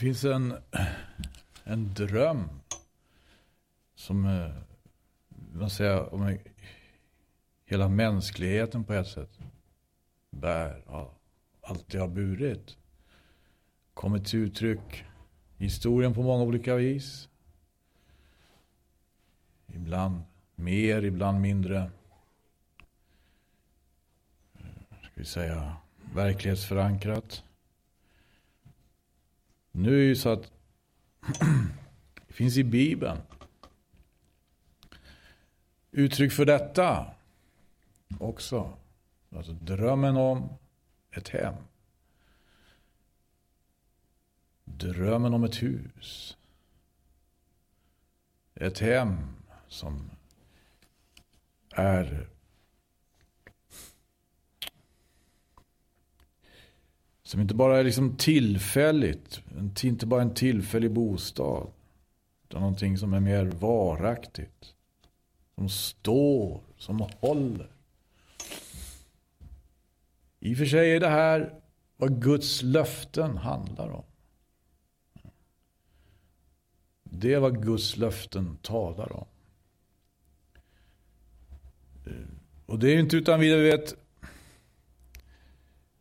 finns en, en dröm som eh, man säger om hela mänskligheten på ett sätt bär, ja, alltid har burit. Kommit till uttryck i historien på många olika vis. Ibland mer, ibland mindre. Eh, ska vi säga verklighetsförankrat. Nu är det ju så att det finns i Bibeln uttryck för detta också. Alltså drömmen om ett hem. Drömmen om ett hus. Ett hem som är Som inte bara är liksom tillfälligt. Inte bara en tillfällig bostad. Utan någonting som är mer varaktigt. Som står, som håller. I och för sig är det här vad Guds löften handlar om. Det är vad Guds löften talar om. Eh, och det är inte utan vidare vet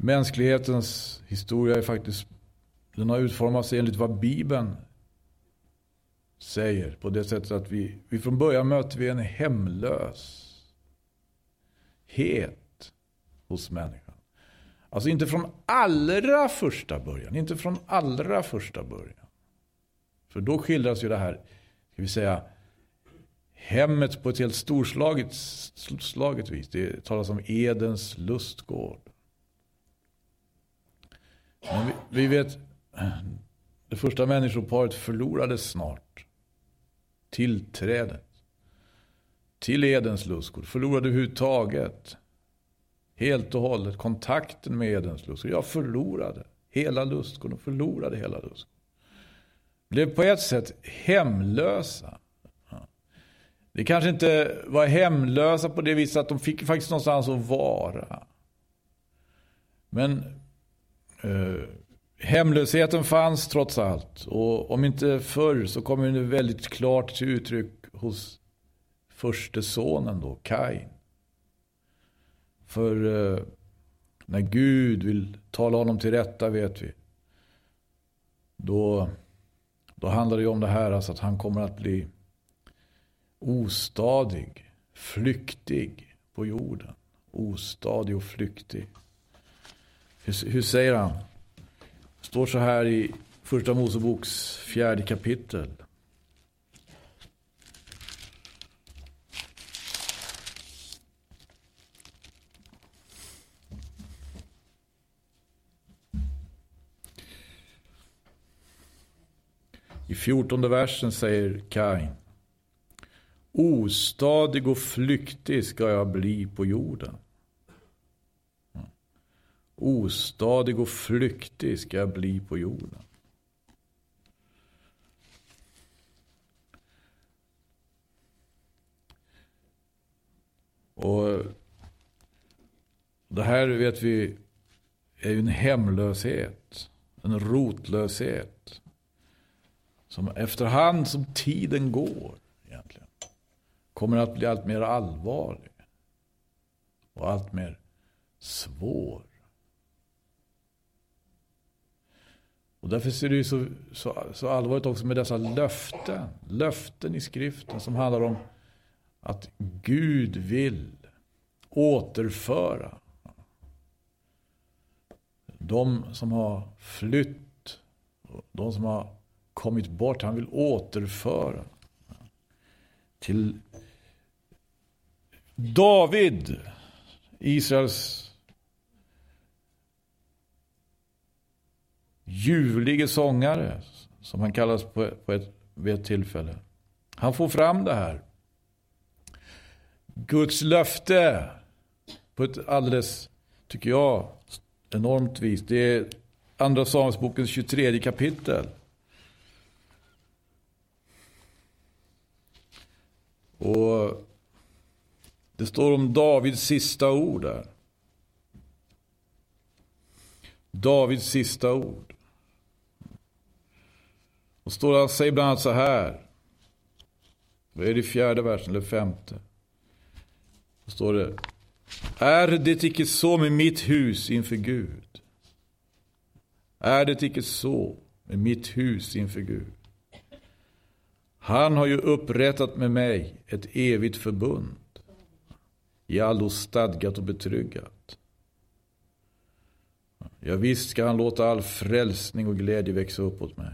Mänsklighetens historia är faktiskt, den har utformats enligt vad Bibeln säger. På det sättet att vi, vi från början möter vi en hemlös het hos människan. Alltså inte från allra första början. Inte från allra första början. För då skildras ju det här, ska vi säga, hemmet på ett helt storslaget slaget vis. Det talas om Edens lustgård. Men vi, vi vet, det första människoparet förlorade snart. Tillträdet till Edens lustgård. Förlorade överhuvudtaget. Helt och hållet kontakten med Edens lustgård. Jag förlorade hela lustgården. Förlorade hela lustgården. Blev på ett sätt hemlösa. Det kanske inte var hemlösa på det viset att de fick faktiskt någonstans att vara. Men Eh, hemlösheten fanns trots allt. Och om inte förr så kommer det väldigt klart till uttryck hos förste sonen då, Kain. För eh, när Gud vill tala honom till rätta vet vi. Då, då handlar det om det här alltså att han kommer att bli ostadig, flyktig på jorden. Ostadig och flyktig. Hur, hur säger han? Det står så här i Första Moseboks fjärde kapitel. I fjortonde versen säger Kain. Ostadig och flyktig ska jag bli på jorden. Ostadig och flyktig ska jag bli på jorden. Och det här vet vi är ju en hemlöshet. En rotlöshet. Som efterhand som tiden går egentligen kommer att bli allt mer allvarlig. Och allt mer svår. Och därför ser det ju så, så, så allvarligt också med dessa löften. Löften i skriften som handlar om att Gud vill återföra de som har flytt, de som har kommit bort. Han vill återföra till David, Israels ljuvlige sångare, som han kallas på, på ett, vid ett tillfälle. Han får fram det här. Guds löfte på ett alldeles, tycker jag, enormt vis. Det är Andra Samuelsbokens 23 kapitel. Och det står om Davids sista ord där. Davids sista ord. Och står det, säger bland annat så här. Vad är det i fjärde versen eller femte? Då står det. Är det icke så med mitt hus inför Gud? Är det icke så med mitt hus inför Gud? Han har ju upprättat med mig ett evigt förbund. I allo stadgat och betryggat. Ja, visst ska han låta all frälsning och glädje växa upp åt mig.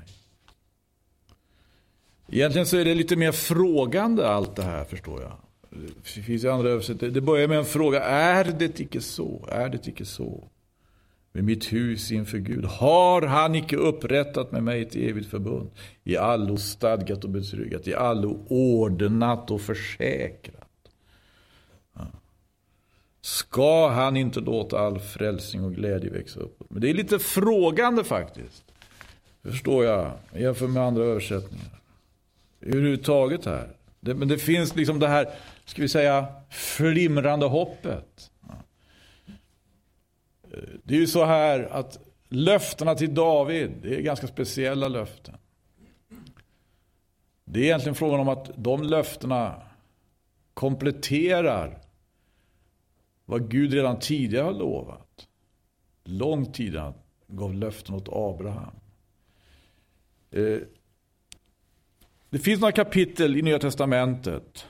Egentligen så är det lite mer frågande allt det här förstår jag. Det finns ju andra översättningar. Det börjar med en fråga. Är det icke så? Är det icke så? Med mitt hus inför Gud. Har han icke upprättat med mig ett evigt förbund? I allo stadgat och betryggat. I allo ordnat och försäkrat. Ska han inte låta all frälsning och glädje växa upp? Men det är lite frågande faktiskt. Det förstår jag. Jämfört med andra översättningar. Överhuvudtaget här. Det, men det finns liksom det här, ska vi säga, flimrande hoppet. Eh, det är ju så här att löftena till David, det är ganska speciella löften. Det är egentligen frågan om att de löftena kompletterar vad Gud redan tidigare har lovat. Långt tidigare gav löften åt Abraham. Eh, det finns några kapitel i Nya Testamentet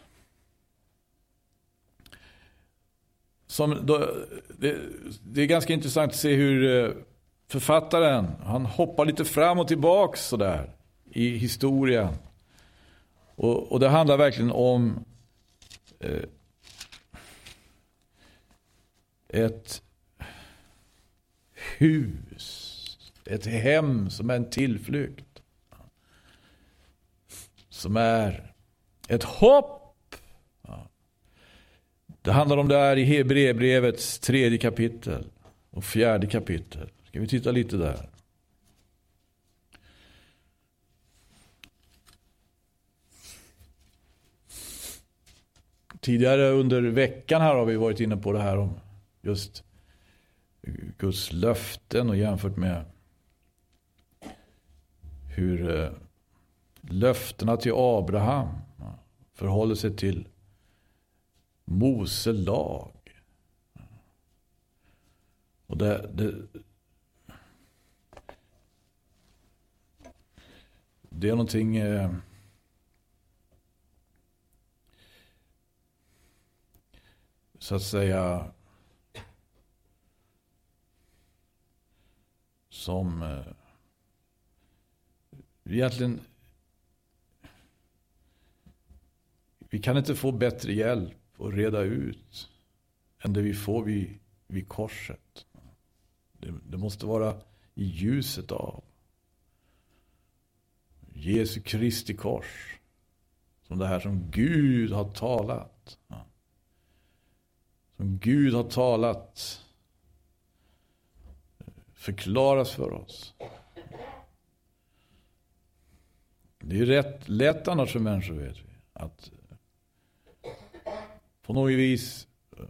som då, det, det, är ganska intressant att se hur eh, författaren, han hoppar lite fram och tillbaks sådär i historien. Och, och det handlar verkligen om eh, ett hus, ett hem som är en tillflykt. Som är ett hopp. Det handlar om det här i Hebreerbrevets tredje kapitel och fjärde kapitel. Ska vi titta lite där. Tidigare under veckan här har vi varit inne på det här om just Guds löften och jämfört med hur eh, löftena till Abraham förhåller sig till Mose lag. Och det, det, det är någonting eh, så att säga som eh, egentligen vi kan inte få bättre hjälp och reda ut än det vi får vid, vid korset. Det, det måste vara i ljuset av Jesu Kristi kors. Som det här som Gud har talat. Som Gud har talat eh, förklaras för oss. Det är rätt lätt annars för människor vet vi. Att på något vis eh,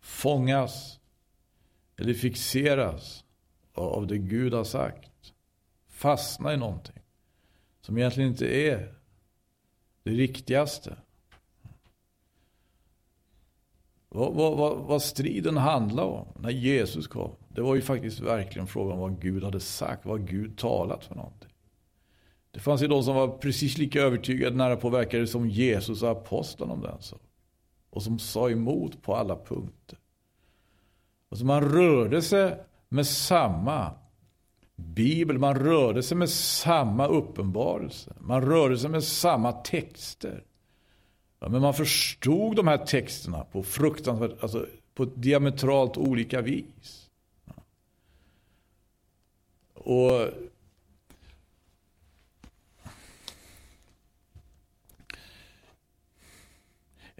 fångas eller fixeras av det Gud har sagt. Fastna i någonting som egentligen inte är det riktigaste. Vad, vad, vad, striden handlade om när Jesus kom. Det var ju faktiskt verkligen frågan om vad Gud hade sagt. Vad Gud talat för någonting. Det fanns ju de som var precis lika övertygade nära påverkade som Jesus och aposteln om den saken. Alltså. Och som sa emot på alla punkter. Och så man rörde sig med samma bibel. Man rörde sig med samma uppenbarelse. Man rörde sig med samma texter. Ja, men man förstod de här texterna på fruktansvärt, alltså på diametralt olika vis. Och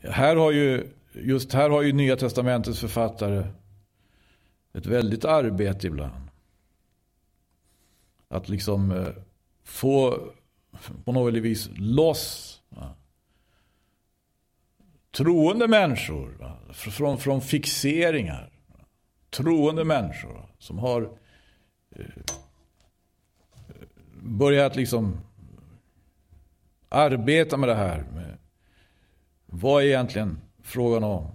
här har ju, just här har ju Nya Testamentets författare ett väldigt arbete ibland. Att liksom eh, få på något vis loss troende människor från, från fixeringar. troende människor som har eh, eh, börjat liksom arbeta med det här. Med vad är egentligen frågan om?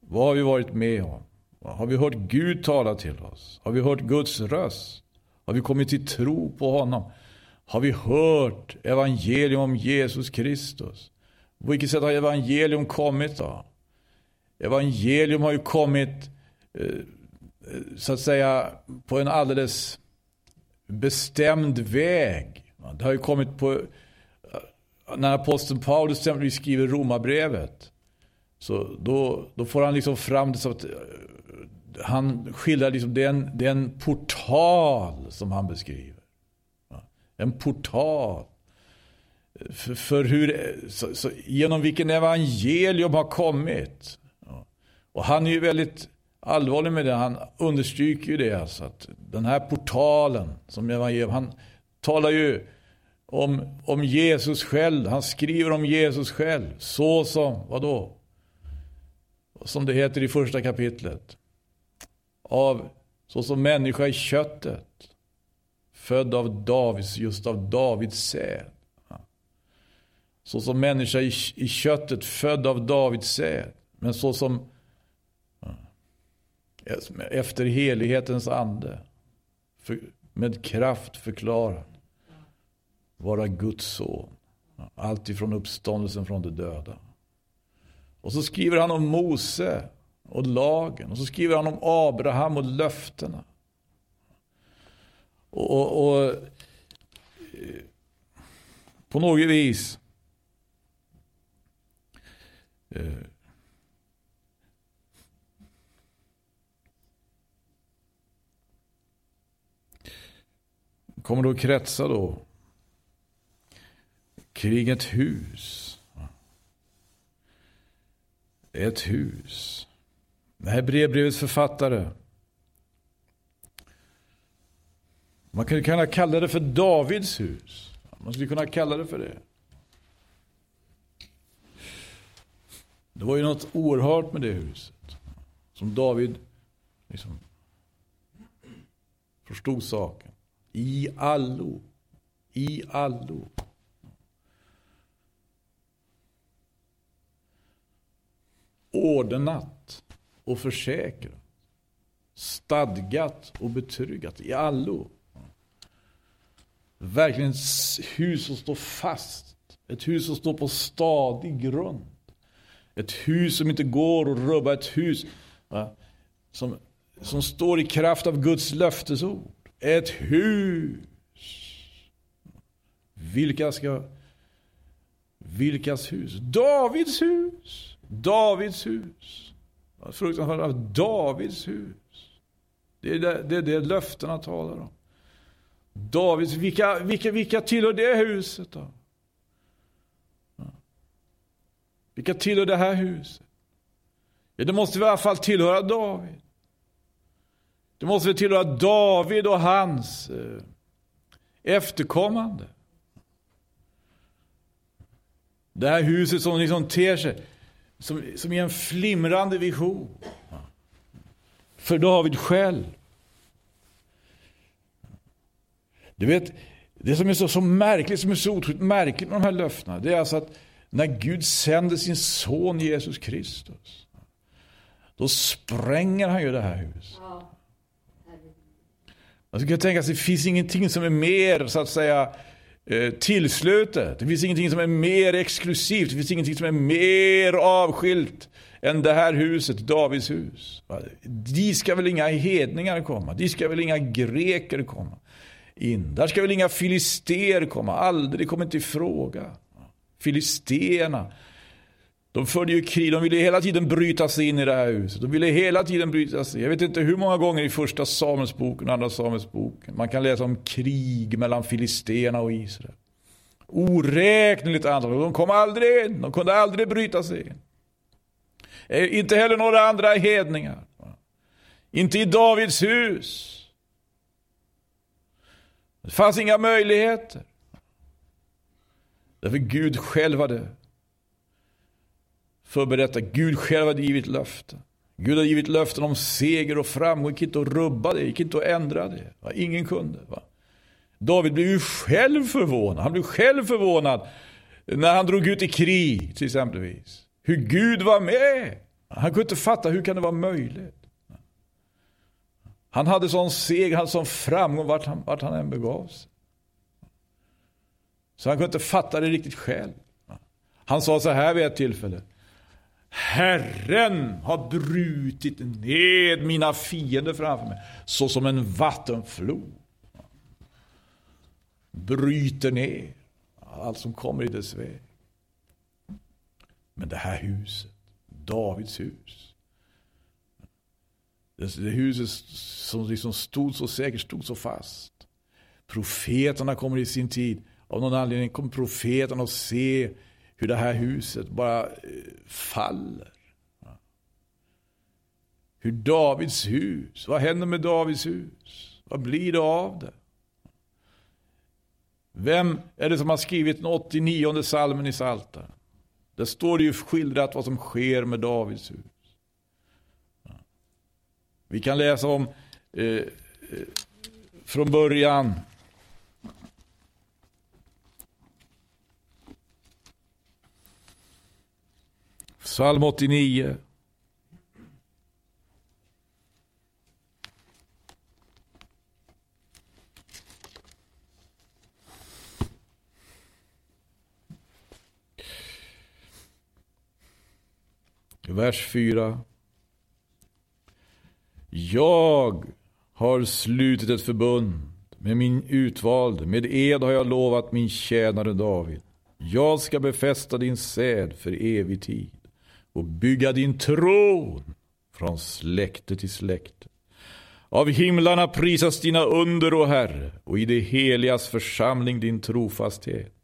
Vad har vi varit med om? Har vi hört Gud tala till oss? Har vi hört Guds röst? Har vi kommit till tro på honom? Har vi hört evangelium om Jesus Kristus? På vilket sätt har evangelium kommit då? Evangelium har ju kommit eh, så att säga på en alldeles bestämd väg. Det har ju kommit på när aposteln Paulus exempelvis skriver romabrevet så då, då får han liksom fram det så att eh, han skildrar liksom den, den portal som han beskriver. En portal. För, för hur, så, så, genom vilken evangelium har kommit. Och han är ju väldigt allvarlig med det. Han understryker ju det. Alltså, att den här portalen som evangelium, han talar ju om, om Jesus själv. Han skriver om Jesus själv. Så som, vadå? Som det heter i första kapitlet av, såsom människa i köttet. Född av Davids, just av Davids säd. Såsom människa i, i köttet, född av Davids säd. Men såsom efter helighetens ande. För, med kraft förklarar. Vara Guds son. Allt ifrån uppståndelsen från de döda. Och så skriver han om Mose och lagen. Och så skriver han om Abraham och löftena. Och, och, och eh, på något vis eh, kommer då att kretsa då kring ett hus. Ett hus. Det här brevbrevets författare. Man kan kunna kalla det för Davids hus. Man skulle kunna kalla det för det. Det var ju något oerhört med det huset. Som David liksom förstod saken. I allo. I allo. Ordnat och försäkrat. Stadgat och betryggat i allo. Verkligen ett hus som står fast. Ett hus som står på stadig grund. Ett hus som inte går att rubba. Ett hus va? Som, som står i kraft av Guds löftesord. Ett hus. Vilka ska... Vilkas hus? Davids hus. Davids hus. Fruktansvärt av Davids hus. Det är det, det, är det löftena talar om. Davids, vilka, vilka, vilka tillhör det huset då? Vilka tillhör det här huset? Ja, det måste i alla fall tillhöra David. Det måste väl tillhöra David och hans eh, efterkommande. Det här huset som liksom ter sig som, som är en flimrande vision. För David själv. Du vet, det som är så, så märkligt, som är så otroligt märkligt med de här löftena, det är alltså att när Gud sänder sin son Jesus Kristus, då spränger han ju det här huset. Man skulle tänka sig, det finns ingenting som är mer, så att säga, Eh, tillslutet. Det finns ingenting som är mer exklusivt. Det finns ingenting som är mer avskilt än det här huset, Davids hus. Dit ska väl inga hedningar komma. Dit ska väl inga greker komma in. Där ska väl inga filister komma. Aldrig, det kommer inte i fråga. Filisterna de förde ju krig, de ville hela tiden bryta sig in i det här huset. De ville hela tiden bryta sig. Jag vet inte hur många gånger i första Samuelsboken och andra Samuelsboken man kan läsa om krig mellan filisterna och Israel. Oräkneligt antal. De kom aldrig in, de kunde aldrig bryta sig in. Eh, inte heller några andra hedningar. Inte i Davids hus. Det fanns inga möjligheter. Därför Gud själv hade för att berätta Gud själv hade givit löften. Gud hade givit löften om seger och framgång. Det gick inte att rubba det, gick inte att ändra det. Va? Ingen kunde. Va? David blev ju själv förvånad. Han blev själv förvånad när han drog ut i krig till exempelvis. Hur Gud var med. Han kunde inte fatta hur kan det vara möjligt. Han hade sån seger, han hade sån framgång vart han, vart han än begav sig. Så han kunde inte fatta det riktigt själv. Han sa så här vid ett tillfälle. Herren har brutit ned mina fiender framför mig. Så som en vattenflod. Bryter ner allt som kommer i dess väg. Men det här huset, Davids hus. Det, huset som liksom stod så säkert, stod så fast. Profeterna kommer i sin tid. Av någon anledning kommer profeterna att se hur det här huset bara eh, faller. Hur Davids hus, vad händer med Davids hus? Vad blir det av det? Vem är det som har skrivit den 89 salmen i Psaltaren? Där står det ju skildrat vad som sker med Davids hus. Vi kan läsa om eh, eh från början Psalm 89. Vers 4. Jag har slutit ett förbund med min utvalde, med ed har jag lovat min tjänare David. Jag ska befästa din säd för evig tid och bygga din tron från släkte till släkte. Av himlarna prisas dina under, o Herre, och i det heligas församling din trofasthet.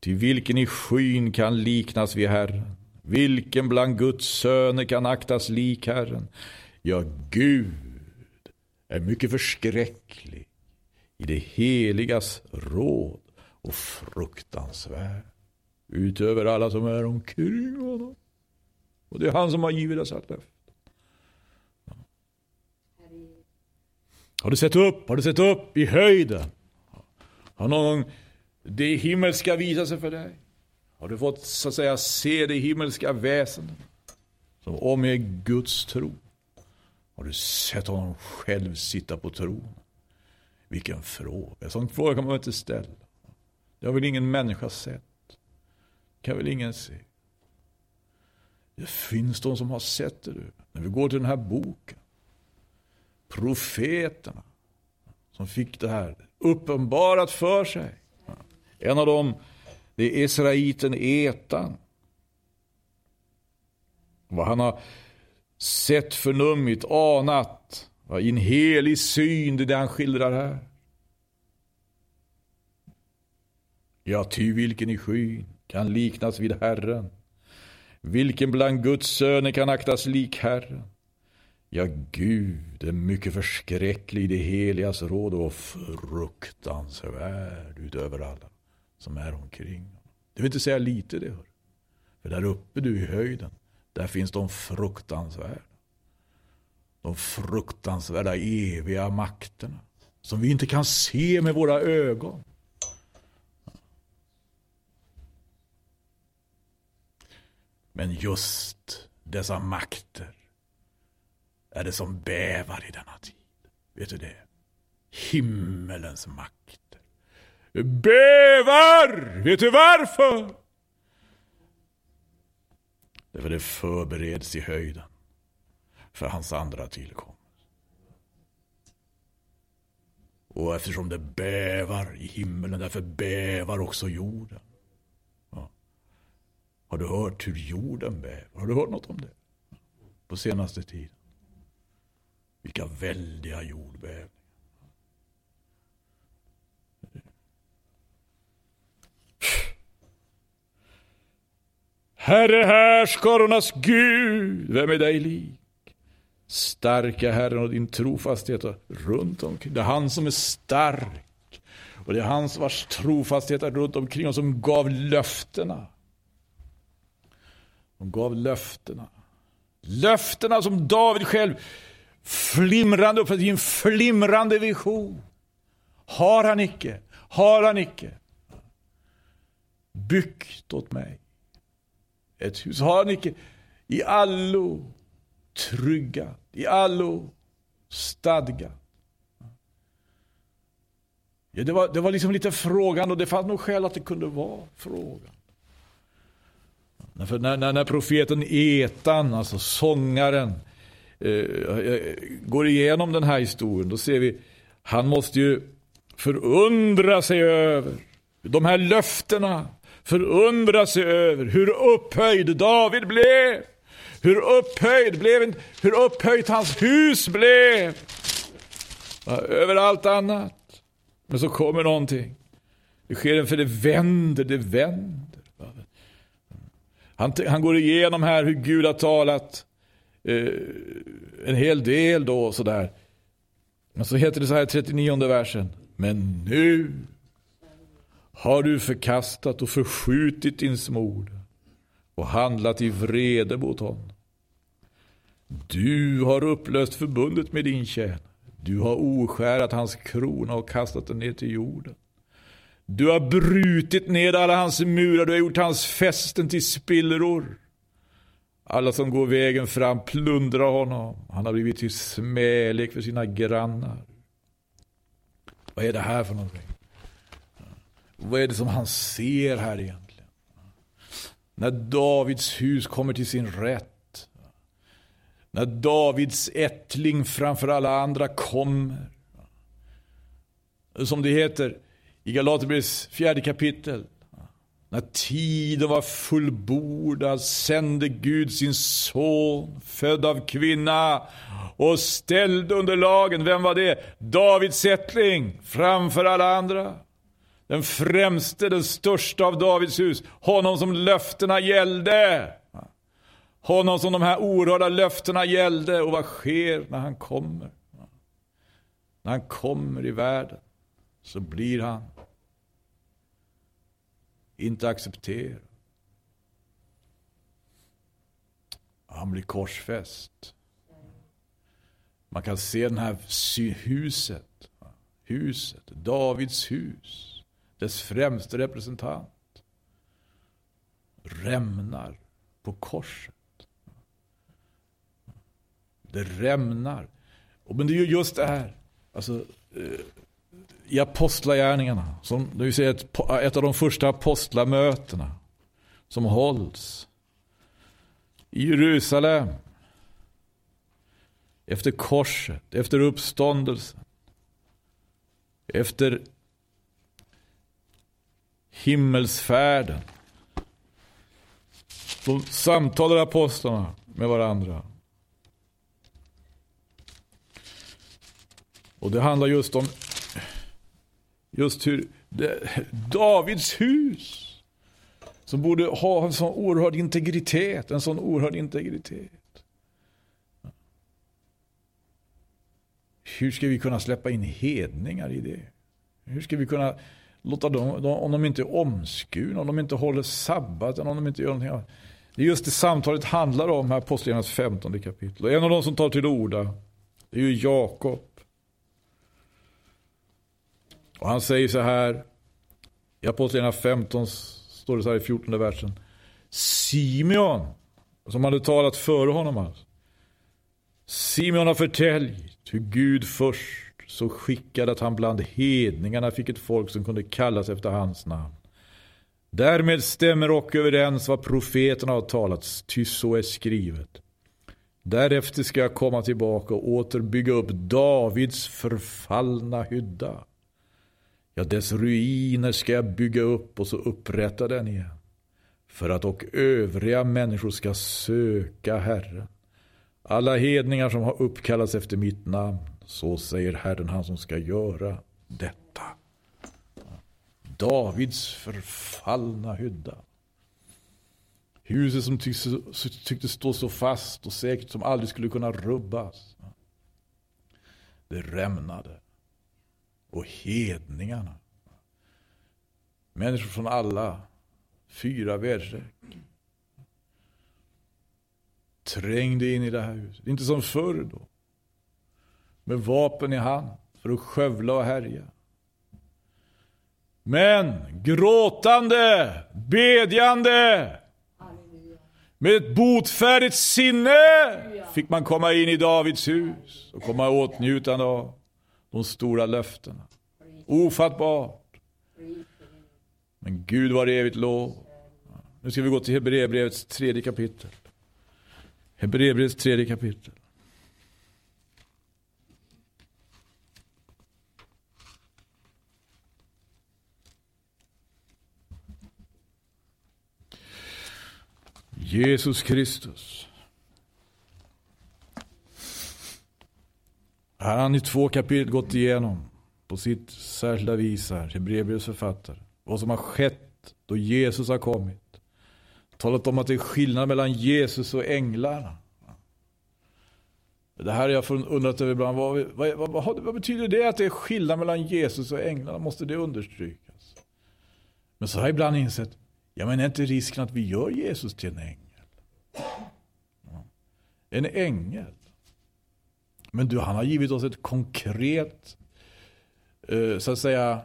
Till vilken i skyn kan liknas vid Herren? Vilken bland Guds söner kan aktas lik Herren? Ja, Gud är mycket förskräcklig i det heligas råd och fruktansvärd utöver alla som är omkring honom. Och det är han som har givit oss allt löfte. Har du sett upp? Har du sett upp i höjden? Har någon det himmelska visat sig för dig? Har du fått så att säga se det himmelska väsendet som omger Guds tro? Har du sett honom själv sitta på tronen? Vilken fråga. En sån fråga kan man inte ställa. Det har väl ingen människa sett? Det kan väl ingen se? Det finns de som har sett det. Du. När vi går till den här boken. Profeterna som fick det här uppenbarat för sig. En av dem det är Israeliten Etan. Vad han har sett, förnummit, anat. I en helig syn, det är det han skildrar här. Ja, ty vilken i skyn kan liknas vid Herren. Vilken bland Guds söner kan aktas lik Herren? Ja, Gud är mycket förskräcklig i det heligas råd och fruktansvärd utöver alla som är omkring. Det vill inte säga lite det. Hör. För där uppe du i höjden, där finns de fruktansvärda. De fruktansvärda eviga makterna. Som vi inte kan se med våra ögon. Men just dessa makter är det som bävar i denna tid. Vet du det? Himmelens makter. Bävar! Vet du varför? Därför det förbereds i höjden för hans andra tillkomst. Och eftersom det bävar i himmelen, därför bävar också jorden. Har du hört hur jorden bävar? Har du hört något om det? På senaste tiden. Vilka väldiga jordbävningar. Herre härskarornas Gud, vem är dig lik? Starka Herren och din trofasthet runt omkring. Det är han som är stark. Och det är han vars trofasthet är runt omkring och som gav löftena. De gav löftena. Löftena som David själv flimrande upp i en flimrande vision. Har han icke, har han icke byggt åt mig ett hus? Har han icke i allo tryggat, i allo stadgat? Ja, det, var, det var liksom lite frågan och det fanns nog skäl att det kunde vara frågan. För när, när, när profeten Etan, alltså sångaren, eh, eh, går igenom den här historien, då ser vi, han måste ju förundra sig över de här löftena, förundra sig över hur upphöjd David blev. Hur upphöjd blev, hur upphöjt hans hus blev. Över allt annat. Men så kommer någonting. Det sker för det vänder, det vänder. Han, han går igenom här hur Gud har talat eh, en hel del då sådär. Men så heter det så här i 39 versen. Men nu har du förkastat och förskjutit din smord och handlat i vrede mot honom. Du har upplöst förbundet med din tjänare. Du har oskärat hans krona och kastat den ner till jorden. Du har brutit ned alla hans murar, du har gjort hans fästen till spillror. Alla som går vägen fram plundrar honom. Han har blivit till smälek för sina grannar. Vad är det här för någonting? Vad är det som han ser här egentligen? När Davids hus kommer till sin rätt. När Davids ättling framför alla andra kommer. Som det heter i Galaterbrevets fjärde kapitel. När tiden var fullbordad sände Gud sin son, född av kvinna och ställde under lagen, vem var det? Davids ättling framför alla andra. Den främste, den största av Davids hus. Honom som löftena gällde. Honom som de här oerhörda löftena gällde. Och vad sker när han kommer? När han kommer i världen så blir han inte accepterar. Han blir korsfäst. Man kan se det här huset, huset, Davids hus, dess främste representant, rämnar på korset. Det rämnar. Men det är ju just det här, alltså, eh, i apostlagärningarna, som det vill säga ett, ett av de första apostlamötena som hålls i Jerusalem efter korset, efter uppståndelsen, efter himmelsfärden. Då samtalar apostlarna med varandra. Och det handlar just om just hur det, Davids hus som borde ha en sån oerhörd integritet, en sån oerhörd integritet. Hur ska vi kunna släppa in hedningar i det? Hur ska vi kunna låta dem, om de inte är omskurna, om de inte håller sabbaten, om de inte gör någonting annat. Det är just det samtalet handlar om här, Apostlagärningarnas 15 kapitel. Och en av de som tar till orda, det är ju Jakob. Och han säger så här, i Apostlagärningarna 15 står det så här i 14 versen. Simeon, som hade talat före honom alltså. Simeon har förtäljt hur Gud först så skickade att han bland hedningarna fick ett folk som kunde kallas efter hans namn. Därmed stämmer och överens vad profeterna har talat, ty så är skrivet. Därefter ska jag komma tillbaka och åter bygga upp Davids förfallna hydda. Ja, dess ruiner ska jag bygga upp och så upprätta den igen. För att och övriga människor ska söka Herren. Alla hedningar som har uppkallats efter mitt namn, så säger Herren han som ska göra detta. Davids förfallna hydda. Huset som tycktes, tycktes stå så fast och säkert som aldrig skulle kunna rubbas. Det rämnade och hedningarna. Människor från alla fyra väderstreck. trängde in i det här huset. Inte som förr då. Med vapen i hand för att skövla och härja. Men gråtande, bedjande, med ett botfärdigt sinne fick man komma in i Davids hus och komma i åtnjutande av de stora löftena. Ofattbart. Men Gud var evigt lov. Nu ska vi gå till Hebreerbrevets tredje kapitel. Hebreerbrevets tredje kapitel. Jesus Kristus. Här har han i två kapitel gått igenom på sitt särskilda vis här, Hebreerbrevets författare. Vad som har skett då Jesus har kommit. Talat om att det är skillnad mellan Jesus och änglarna. Det här har jag undrat över ibland. Vad, vad, vad, vad, betyder det att det är skillnad mellan Jesus och änglarna? Måste det understrykas? Men så har jag ibland insett, ja men är inte risken att vi gör Jesus till en ängel? En ängel. Men du, han har givit oss ett konkret, eh, så att säga,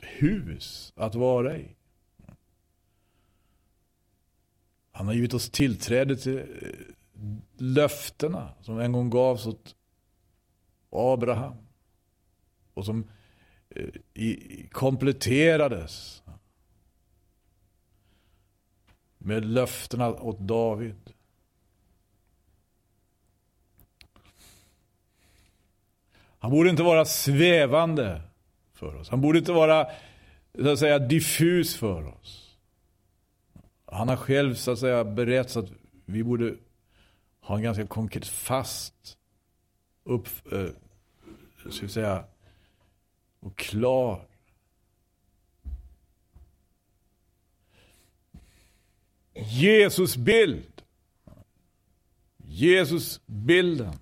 hus att vara i. Han har givit oss tillträde till eh, löftena som en gång gavs åt Abraham. Och som eh, kompletterades med löftena åt David. Han borde inte vara svävande för oss. Han borde inte vara så att säga diffus för oss. Han har själv så att säga berättat att vi borde ha en ganska konkret fast upp, eh, ska säga, och klar Jesusbild. Jesusbilden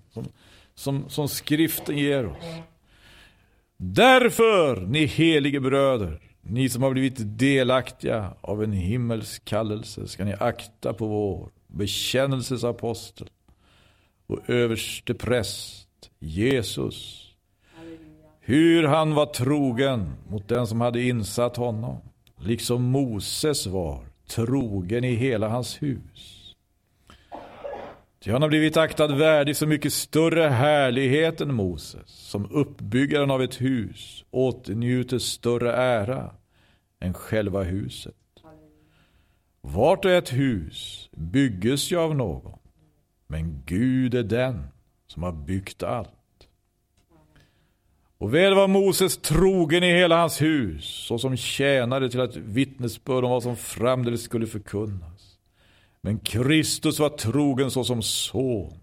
som, som, skriften ger oss. Därför, ni helige bröder, ni som har blivit delaktiga av en himmelsk kallelse, ska ni akta på vår bekännelsesapostel och överste präst Jesus. Hur han var trogen mot den som hade insatt honom, liksom Moses var trogen i hela hans hus. Ty han har blivit aktad värdig så mycket större härlighet än Moses, som uppbyggaren av ett hus åtnjuter större ära än själva huset. Vart och ett hus bygges ju av någon, men Gud är den som har byggt allt. Och väl var Moses trogen i hela hans hus, såsom tjänade till att vittnesbörd om vad som framdeles skulle förkunnas. Men Kristus var trogen såsom son,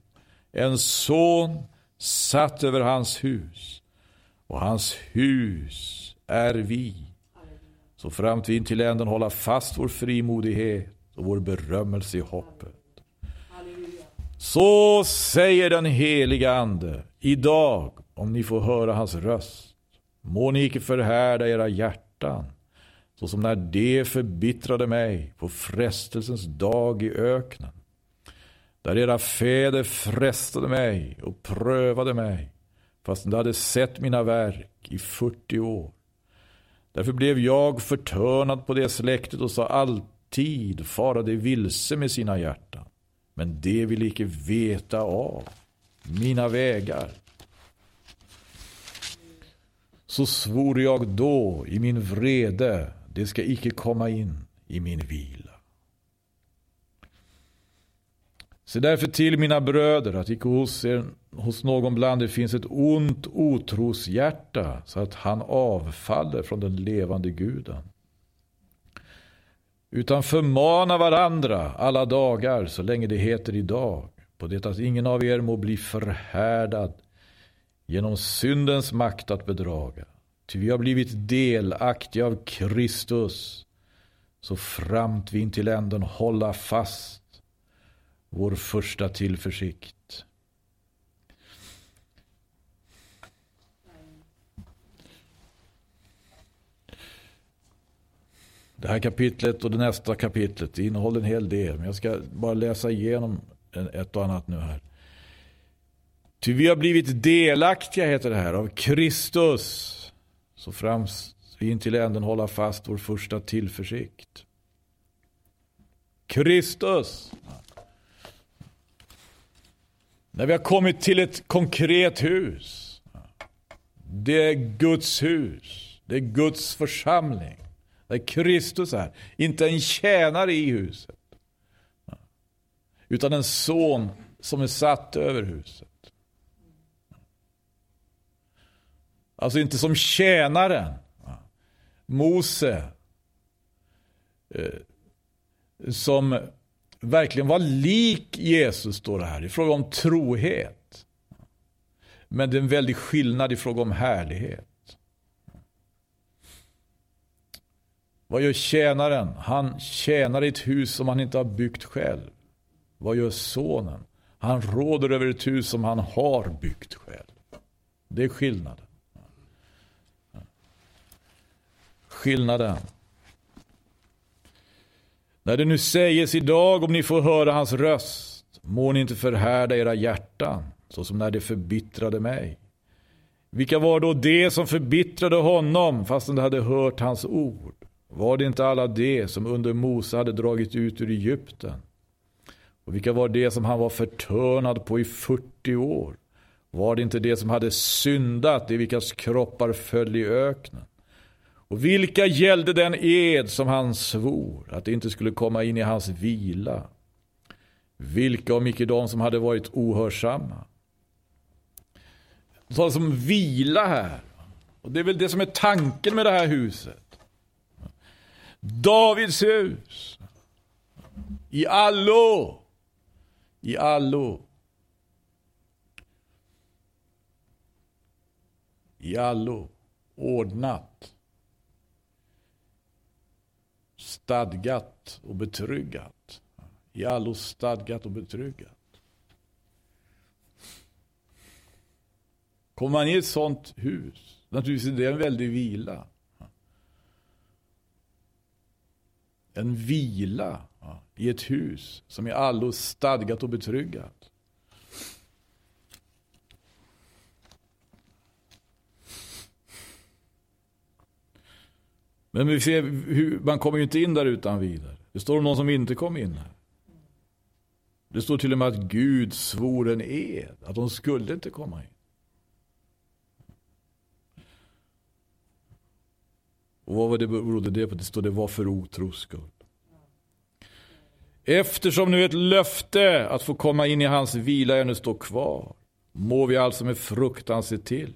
en son satt över hans hus, och hans hus är vi. Så fram till till änden hålla fast vår frimodighet och vår berömmelse i hoppet. Så säger den heliga Ande, idag om ni får höra hans röst. Må ni icke förhärda era hjärtan, så som när det förbittrade mig på frestelsens dag i öknen. Där era fäder frestade mig och prövade mig, fast de hade sett mina verk i 40 år. Därför blev jag förtörnad på det släktet och sa alltid fara det vilse med sina hjärtan. Men det vill icke veta av mina vägar. Så svor jag då i min vrede, det ska icke komma in i min vila. Se därför till mina bröder att icke hos, er, hos någon bland er finns ett ont otroshjärta så att han avfaller från den levande guden. Utan förmana varandra alla dagar så länge det heter idag på det att ingen av er må bli förhärdad genom syndens makt att bedraga. Ty vi har blivit delaktiga av Kristus så framt vi till änden hålla fast vår första tillförsikt. Det här kapitlet och det nästa kapitlet innehåller en hel del. Men jag ska bara läsa igenom ett och annat nu här. Ty vi har blivit delaktiga, heter det här, av Kristus. Så främst vi in till änden hålla fast vår första tillförsikt. Kristus. När vi har kommit till ett konkret hus. Det är Guds hus. Det är Guds församling. Där Kristus är. Inte en tjänare i huset. Utan en son som är satt över huset. Alltså inte som tjänaren. Mose. Eh, som verkligen var lik Jesus, står det här, i fråga om trohet. Men det är en väldig skillnad i fråga om härlighet. Vad gör tjänaren? Han tjänar i ett hus som han inte har byggt själv. Vad gör sonen? Han råder över ett hus som han har byggt själv. Det är skillnaden. Skillnaden. När det nu sägs idag om ni får höra hans röst, må ni inte förhärda era hjärtan, så som när det förbittrade mig. Vilka var då det som förbittrade honom, fastän de hade hört hans ord? Var det inte alla det som under Mose hade dragit ut ur Egypten? Och vilka var det som han var förtörnad på i 40 år? Var det inte det som hade syndat, i vilkas kroppar föll i öknen? Och vilka gällde den ed som han svor, att det inte skulle komma in i hans vila? Vilka om icke de som hade varit ohörsamma? Det talas om vila här. Och det är väl det som är tanken med det här huset. Davids hus. I allo. I allo. I allo. Ordnat stadgat och betryggat. I allo stadgat och betryggat. Kommer man i ett sånt hus, naturligtvis är det en väldig vila. En vila i ett hus som är allo stadgat och betryggat. Men vi ser hur, man kommer ju inte in där utan vidare. Det står om någon som inte kom in här. Det står till och med att Gud svor en ed. Att de skulle inte komma in. Och vad var det berodde det på? Det står det var för otros skull. Eftersom nu ett löfte att få komma in i hans vila ännu står kvar. Må vi alltså med fruktan se till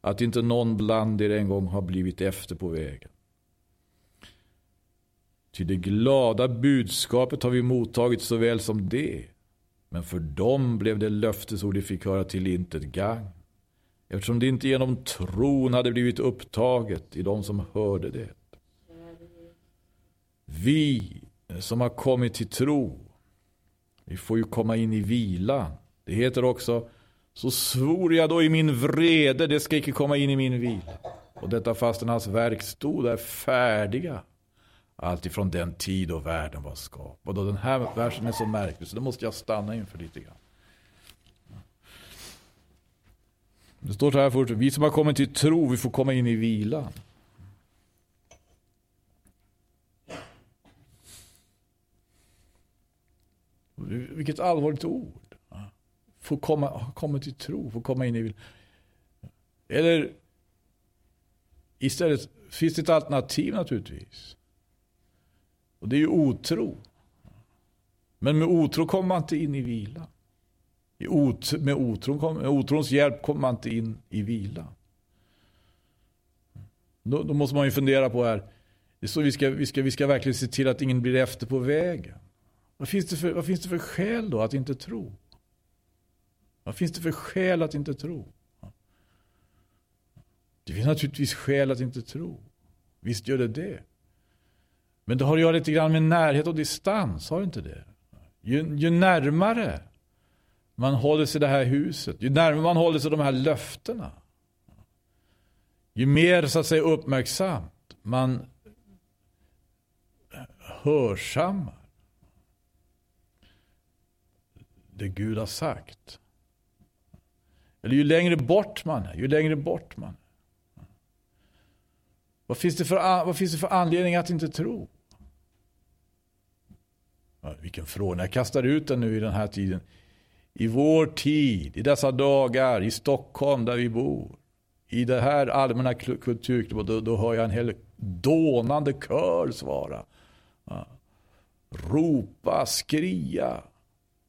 att inte någon bland er en gång har blivit efter på vägen. Ty det glada budskapet har vi mottagit såväl som det. Men för dem blev det löftesord de fick höra till intet gang. Eftersom det inte genom tron hade blivit upptaget i de som hörde det. Vi som har kommit till tro, vi får ju komma in i vilan. Det heter också, så svor jag då i min vrede, det ska icke komma in i min vila. Och detta fastän hans verk stod där färdiga allt ifrån den tid då världen var skapad. Och den här versen är så märklig så det måste jag stanna inför lite grann. Det står så här först, vi som har kommit till tro, vi får komma in i vilan. Vilket allvarligt ord. Få komma, komma till tro, få komma in i vilan. Eller istället finns det ett alternativ naturligtvis. Och det är ju otro. Men med otro kommer man inte in i vila. med, otro, med otrons hjälp kommer man inte in i vila. Då, då måste man ju fundera på här. Så vi ska, vi, ska, vi ska verkligen se till att ingen blir efter på vägen. Vad finns, det för, vad finns det för skäl då att inte tro? Vad finns det för skäl att inte tro? Det finns naturligtvis skäl att inte tro. Visst gör det det. Men det har att göra lite grann med närhet och distans, har det inte det? Ju, ju närmare man håller sig det här huset, ju närmare man håller sig de här löftena. Ju mer så att säga uppmärksamt man hörsammar. det Gud har sagt. Eller ju längre bort man är, ju längre bort man är. Vad finns det för, vad finns det för anledning att inte tro? Ja, vilken fråga. Jag kastar ut den nu i den här tiden. I vår tid, i dessa dagar, i Stockholm där vi bor. I det här allmänna kulturklimatet, då, då hör jag en hel dånande kör svara. Ja. Ropa, skria.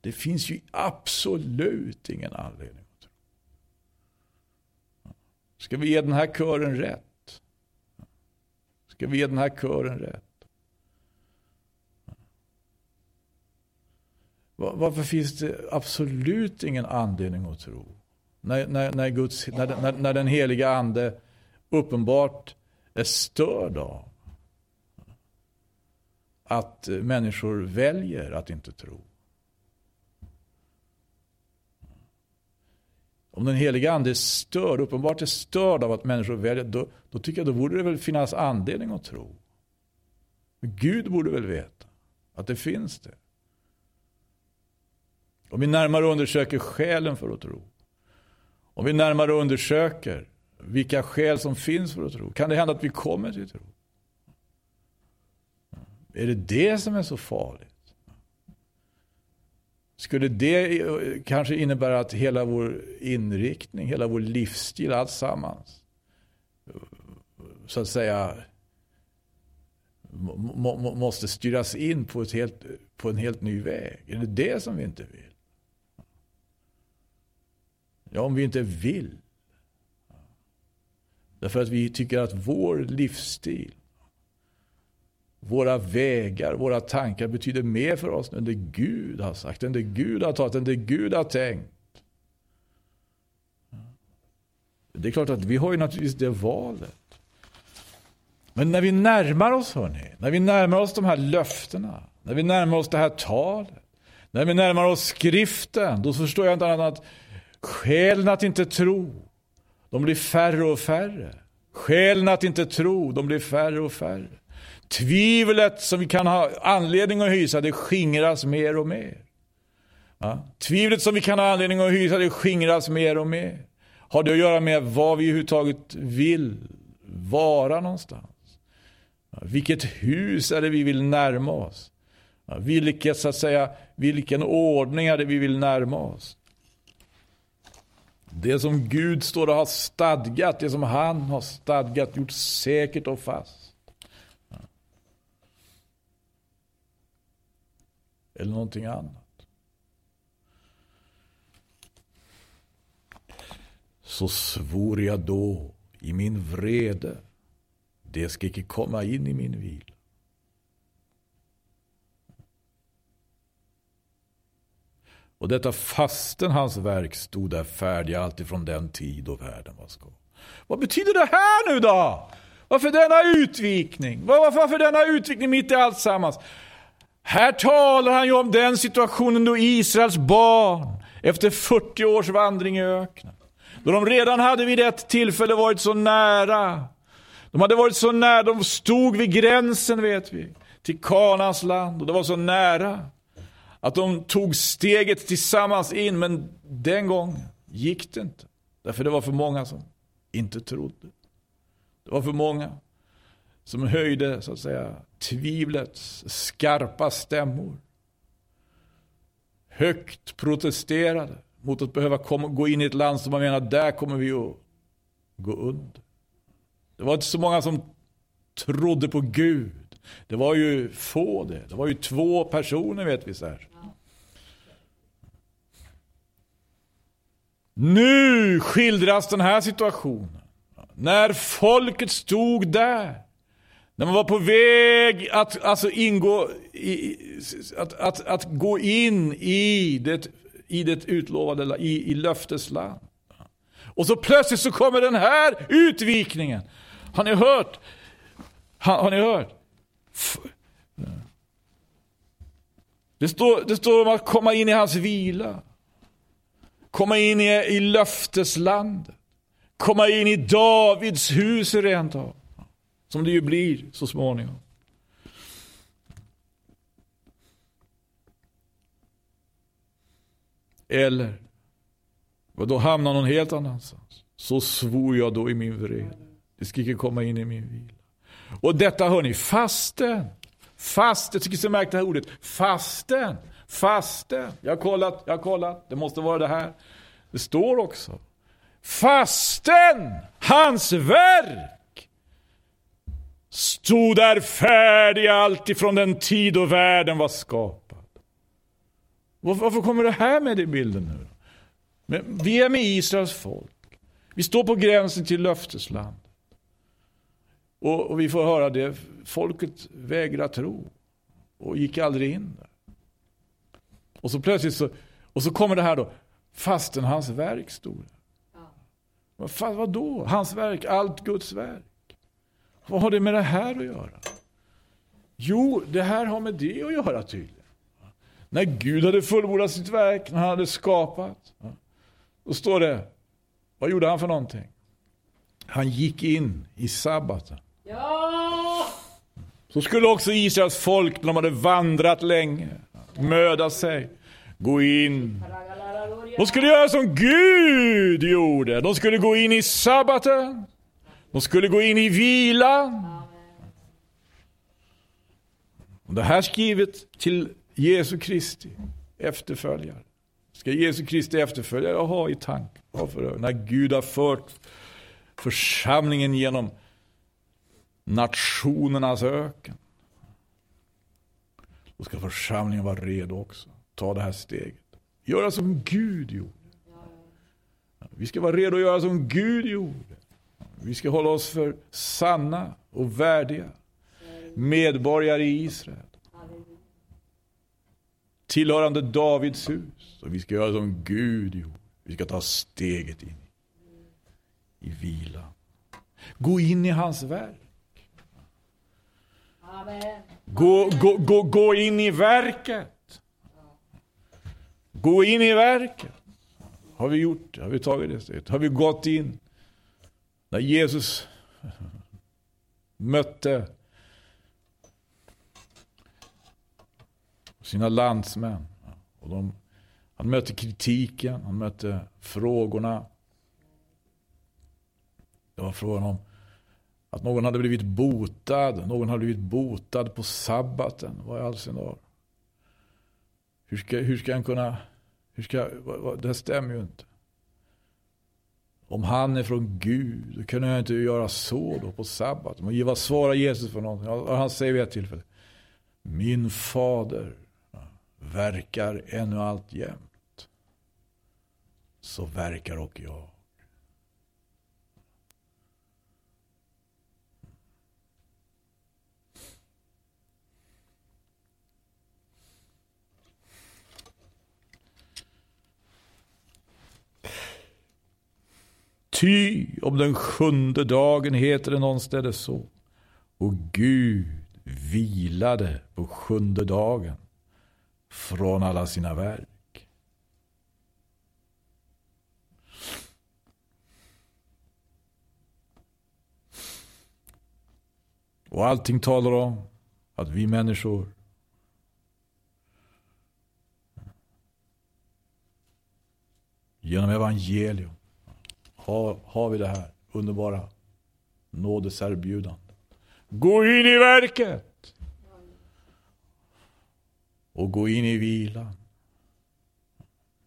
Det finns ju absolut ingen anledning att tro. Ska vi ge den här kören rätt? Ska vi ge den här kören rätt? Varför finns det absolut ingen anledning att tro? När, när, när, Guds, när, när, när den heliga ande uppenbart är störd av att människor väljer att inte tro. Om den heliga ande är störd, uppenbart är störd av att människor väljer, då, då tycker jag då borde det väl finnas anledning att tro. Gud borde väl veta att det finns det. Om vi närmare undersöker skälen för att tro. Om vi närmare undersöker vilka skäl som finns för att tro. Kan det hända att vi kommer till tro? Är det det som är så farligt? Skulle det kanske innebära att hela vår inriktning, hela vår livsstil, allt sammans så att säga måste styras in på, ett helt, på en helt ny väg? Är det det som vi inte vill? Ja, om vi inte vill. Därför att vi tycker att vår livsstil våra vägar, våra tankar betyder mer för oss än det Gud har sagt, än det Gud har talat, än det Gud har tänkt. Det är klart att vi har ju naturligtvis det valet. Men när vi närmar oss, hörni, när vi närmar oss de här löftena, när vi närmar oss det här talet, när vi närmar oss skriften, då förstår jag inte annat än att skälen att inte tro, de blir färre och färre. Skälen att inte tro, de blir färre och färre. Tvivlet som vi kan ha anledning att hysa, det skingras mer och mer. Ja? Tvivlet som vi kan ha anledning att hysa, det skingras mer och mer. Har det att göra med vad vi överhuvudtaget vill vara någonstans? Vilket hus är det vi vill närma oss? Vilket, så att säga, vilken ordning är det vi vill närma oss? Det som Gud står och har stadgat, det som han har stadgat, gjort säkert och fast. eller någonting annat. Så svor jag då i min vrede, det ska icke komma in i min vila. Och detta fasten hans verk stod där färdiga alltifrån den tid då världen var skapad. Vad betyder det här nu då? Varför denna utvikning? Varför, varför denna utvikning mitt i allt sammans? Här talar han ju om den situationen då Israels barn efter 40 års vandring i öknen, då de redan hade vid ett tillfälle varit så nära. De hade varit så nära, de stod vid gränsen vet vi, till Kanans land och det var så nära att de tog steget tillsammans in, men den gången gick det inte. Därför det var för många som inte trodde. Det var för många som höjde så att säga tvivlets skarpa stämmor. Högt protesterade mot att behöva komma, gå in i ett land som man menar, där kommer vi att gå under. Det var inte så många som trodde på Gud. Det var ju få det. Det var ju två personer vet vi så här. Nu skildras den här situationen. När folket stod där när man var på väg att alltså ingå i, att, att, att gå in i det, i det utlovade, i, i löftesland. Och så plötsligt så kommer den här utvikningen. Har ni hört? Har, har ni hört? Det står, det står om att komma in i hans vila. Komma in i, i löfteslandet. Komma in i Davids hus rent av. Som det ju blir så småningom. Eller då hamnar någon helt annanstans. Så svor jag då i min vrede. Det ska inte komma in i min vila. Och detta hör ni, fasten. Fasten, jag tycker så märkt det här ordet. Fasten, fasten. Jag har kollat, jag har kollat. Det måste vara det här. Det står också. Fasten, hans verk stod där färdig alltifrån den tid då världen var skapad. Varför kommer det här med i bilden nu? Men vi är med Israels folk. Vi står på gränsen till löftesland. Och, och, vi får höra det. Folket vägrar tro. Och gick aldrig in där. Och så plötsligt så, och så kommer det här då. Fasten hans verk stod ja. vad då? Hans verk, allt Guds verk. Vad har det med det här att göra? Jo, det här har med det att göra tydligen. När Gud hade fullbordat sitt verk, när han hade skapat. Då står det, vad gjorde han för någonting? Han gick in i sabbaten. Ja! Så skulle också Israels folk, när de hade vandrat länge, möda sig, gå in. De skulle göra som Gud gjorde. De skulle gå in i sabbaten. De skulle gå in i vilan. Det här skrivet till Jesu Kristi efterföljare. Ska Jesu Kristi efterföljare ha i tanke. När Gud har fört församlingen genom nationernas öken. Då ska församlingen vara redo också. Ta det här steget. Göra som Gud gjorde. Vi ska vara redo att göra som Gud gjorde. Vi ska hålla oss för sanna och värdiga medborgare i Israel. Tillhörande Davids hus. Och vi ska göra som Gud gjorde. Vi ska ta steget in i vila. Gå in i hans värld. Gå, gå, gå, gå in i verket. Gå in i verket. Har vi gjort det? Har vi tagit det steget? Har vi gått in? När Jesus mötte sina landsmän. Och de, han mötte kritiken, han mötte frågorna. Det var frågan om att någon hade blivit botad. Någon hade blivit botad på sabbaten. Vad i all sin dar? Hur ska, hur ska han kunna... Hur ska, vad, vad, det stämmer ju inte. Om han är från Gud, då kunde jag inte göra så då på sabbaten. Men vad svarar Jesus för någonting? Och han säger vid ett tillfälle. Min fader verkar ännu allt jämt. Så verkar och jag. Ty om den sjunde dagen heter det någonstans så. Och Gud vilade på sjunde dagen från alla sina verk. Och allting talar om att vi människor genom evangelium har, har vi det här underbara nådeserbjudandet. Gå in i verket! Och gå in i vilan.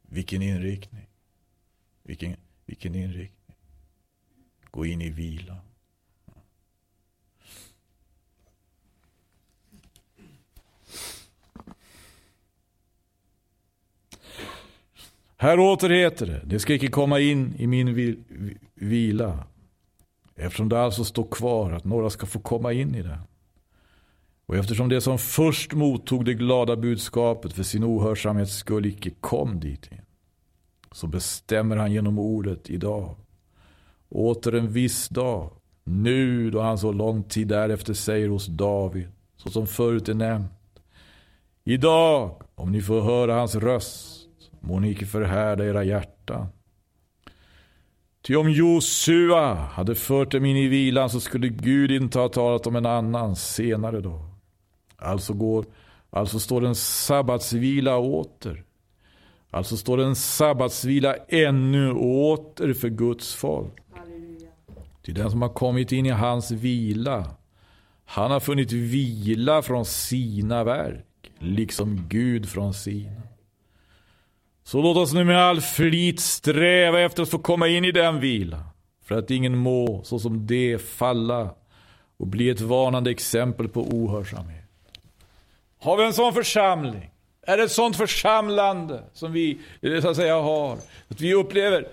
Vilken inriktning. Vilken, vilken inriktning. Gå in i vilan. Här åter heter det, det ska icke komma in i min vila. Eftersom det alltså står kvar att några ska få komma in i den. Och eftersom det som först mottog det glada budskapet för sin ohörsamhets skull icke kom dit in. Så bestämmer han genom ordet idag. Åter en viss dag. Nu då han så lång tid därefter säger hos David. Så som förut är nämnt. Idag, om ni får höra hans röst må ni icke förhärda era hjärtan. Ty om Josua hade fört dem in i vilan så skulle Gud inte ha talat om en annan senare dag. Alltså, går, alltså står en sabbatsvila åter. Alltså står en sabbatsvila ännu åter för Guds folk. Till den som har kommit in i hans vila. Han har funnit vila från sina verk, liksom Gud från sina. Så låt oss nu med all flit sträva efter att få komma in i den vila. För att ingen må, såsom det, falla och bli ett varnande exempel på ohörsamhet. Har vi en sån församling? Är det ett sånt församlande som vi så att säga har? Att vi upplever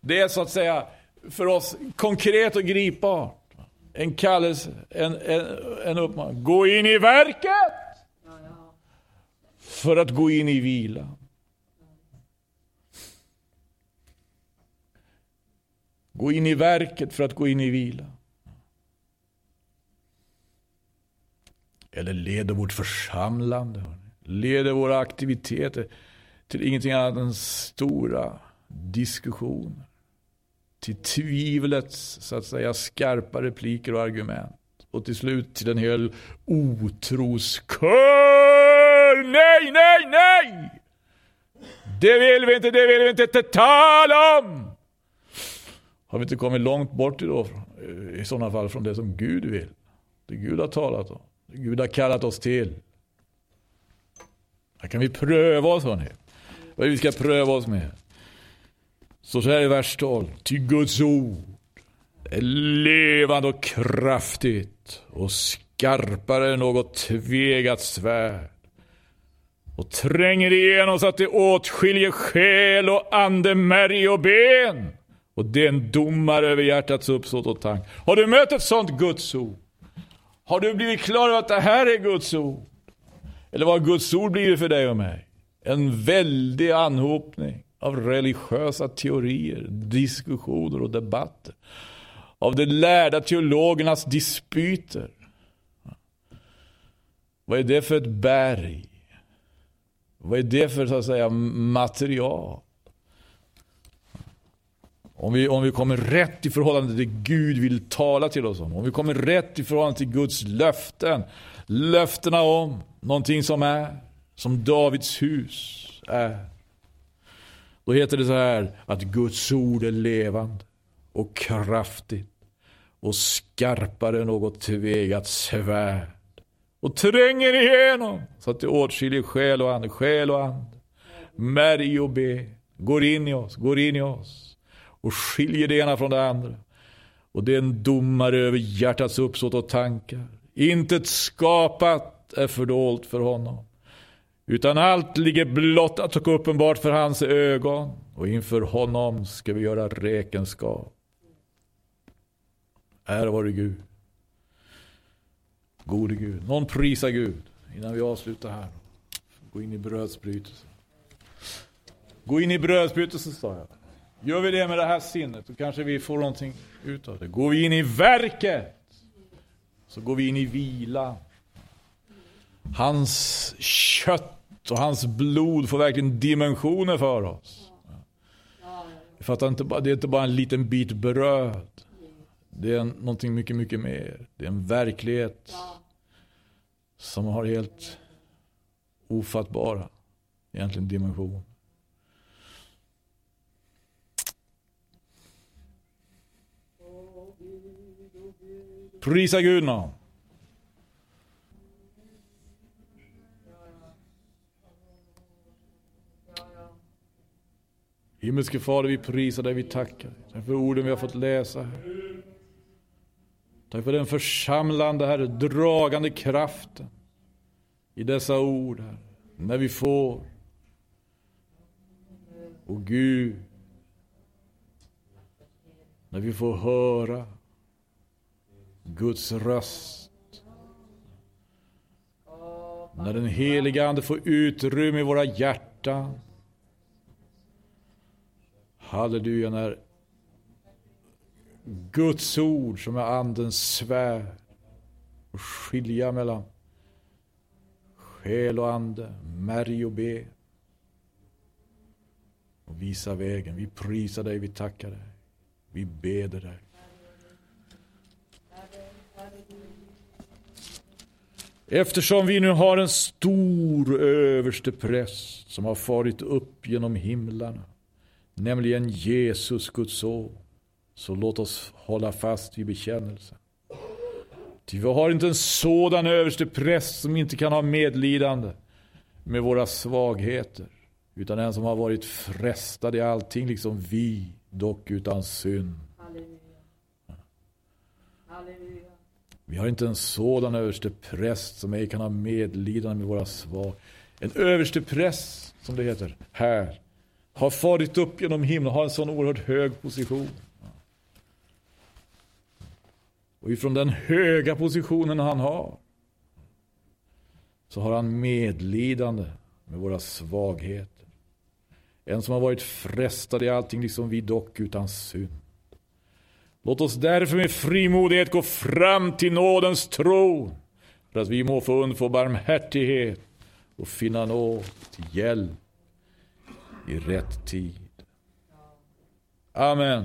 det är så att säga för oss konkret och gripbart. En kallelse, en, en, en uppmaning. Gå in i verket! För att gå in i vila. Gå in i verket för att gå in i vila. Eller leder vårt församlande, leder våra aktiviteter till ingenting annat än stora diskussioner. Till tvivlets, så att säga, skarpa repliker och argument. Och till slut till en hel otroskör. Nej, nej, nej! Det vill vi inte, det vill vi inte tala om! Har vi inte kommit långt bort då, i sådana fall från det som Gud vill? Det Gud har talat om. Det Gud har kallat oss till. Här kan vi pröva oss hörni. Vad är det vi ska pröva oss med. Så så här i vers 12. Ty Guds ord är levande och kraftigt och skarpare än något tvegat svärd och tränger igenom så att det åtskiljer själ och ande, märg och ben och det är en domare över hjärtats uppsåt och tank. Har du mött ett sånt Guds ord? Har du blivit klar över att det här är Guds ord? Eller vad har Guds ord blivit för dig och mig? En väldig anhopning av religiösa teorier, diskussioner och debatter. Av de lärda teologernas dispyter. Vad är det för ett berg? Vad är det för så att säga material? Om vi, om vi kommer rätt i förhållande till det Gud vill tala till oss om. Om vi kommer rätt i förhållande till Guds löften. Löftena om någonting som är. Som Davids hus är. Då heter det så här att Guds ord är levande och kraftigt och skarpare än något tvegat svärd. Och tränger igenom så att det åtskiljer själ och ande, själ och ande. Märg och be. Går in i oss, går in i oss och skiljer det ena från det andra. Och det är en domare över hjärtats uppsåt och tankar. Intet skapat är fördolt för honom. Utan allt ligger blottat och uppenbart för hans ögon. Och inför honom ska vi göra räkenskap. Ära vare Gud. Gode Gud. Någon prisa Gud innan vi avslutar här. Gå in i brödsbrytelsen. Gå in i brödsbrytelsen sa jag. Gör vi det med det här sinnet, så kanske vi får någonting ut av det. Går vi in i verket, så går vi in i vila. Hans kött och hans blod får verkligen dimensioner för oss. För att det, det är inte bara en liten bit bröd. Det är någonting mycket, mycket mer. Det är en verklighet som har helt ofattbara egentligen dimensioner. Prisa Gud namn. Himmelske Fader, vi prisar dig, vi tackar Tack för orden vi har fått läsa. Här. Tack för den församlande, Herre, dragande kraften i dessa ord, Herre. När vi får. Och Gud, när vi får höra Guds röst. När den heliga Ande får utrymme i våra hjärtan. Halleluja, när Guds ord som är Andens svärd och skilja mellan själ och ande, märg och ben och visa vägen. Vi prisar dig, vi tackar dig, vi beder dig. Eftersom vi nu har en stor överste präst som har farit upp genom himlarna, nämligen Jesus, Guds son, så låt oss hålla fast vid bekännelsen. Ty vi har inte en sådan överste präst som inte kan ha medlidande med våra svagheter, utan en som har varit frestad i allting, liksom vi, dock utan synd. Vi har inte en sådan överste präst som ej kan ha medlidande med våra svag. En överste präst, som det heter, här, har farit upp genom himlen, har en sån oerhört hög position. Och ifrån den höga positionen han har så har han medlidande med våra svagheter. En som har varit frestad i allting, liksom vi dock utan synd. Låt oss därför med frimodighet gå fram till nådens tron för att vi må få undfå barmhärtighet och finna nåd till hjälp i rätt tid. Amen.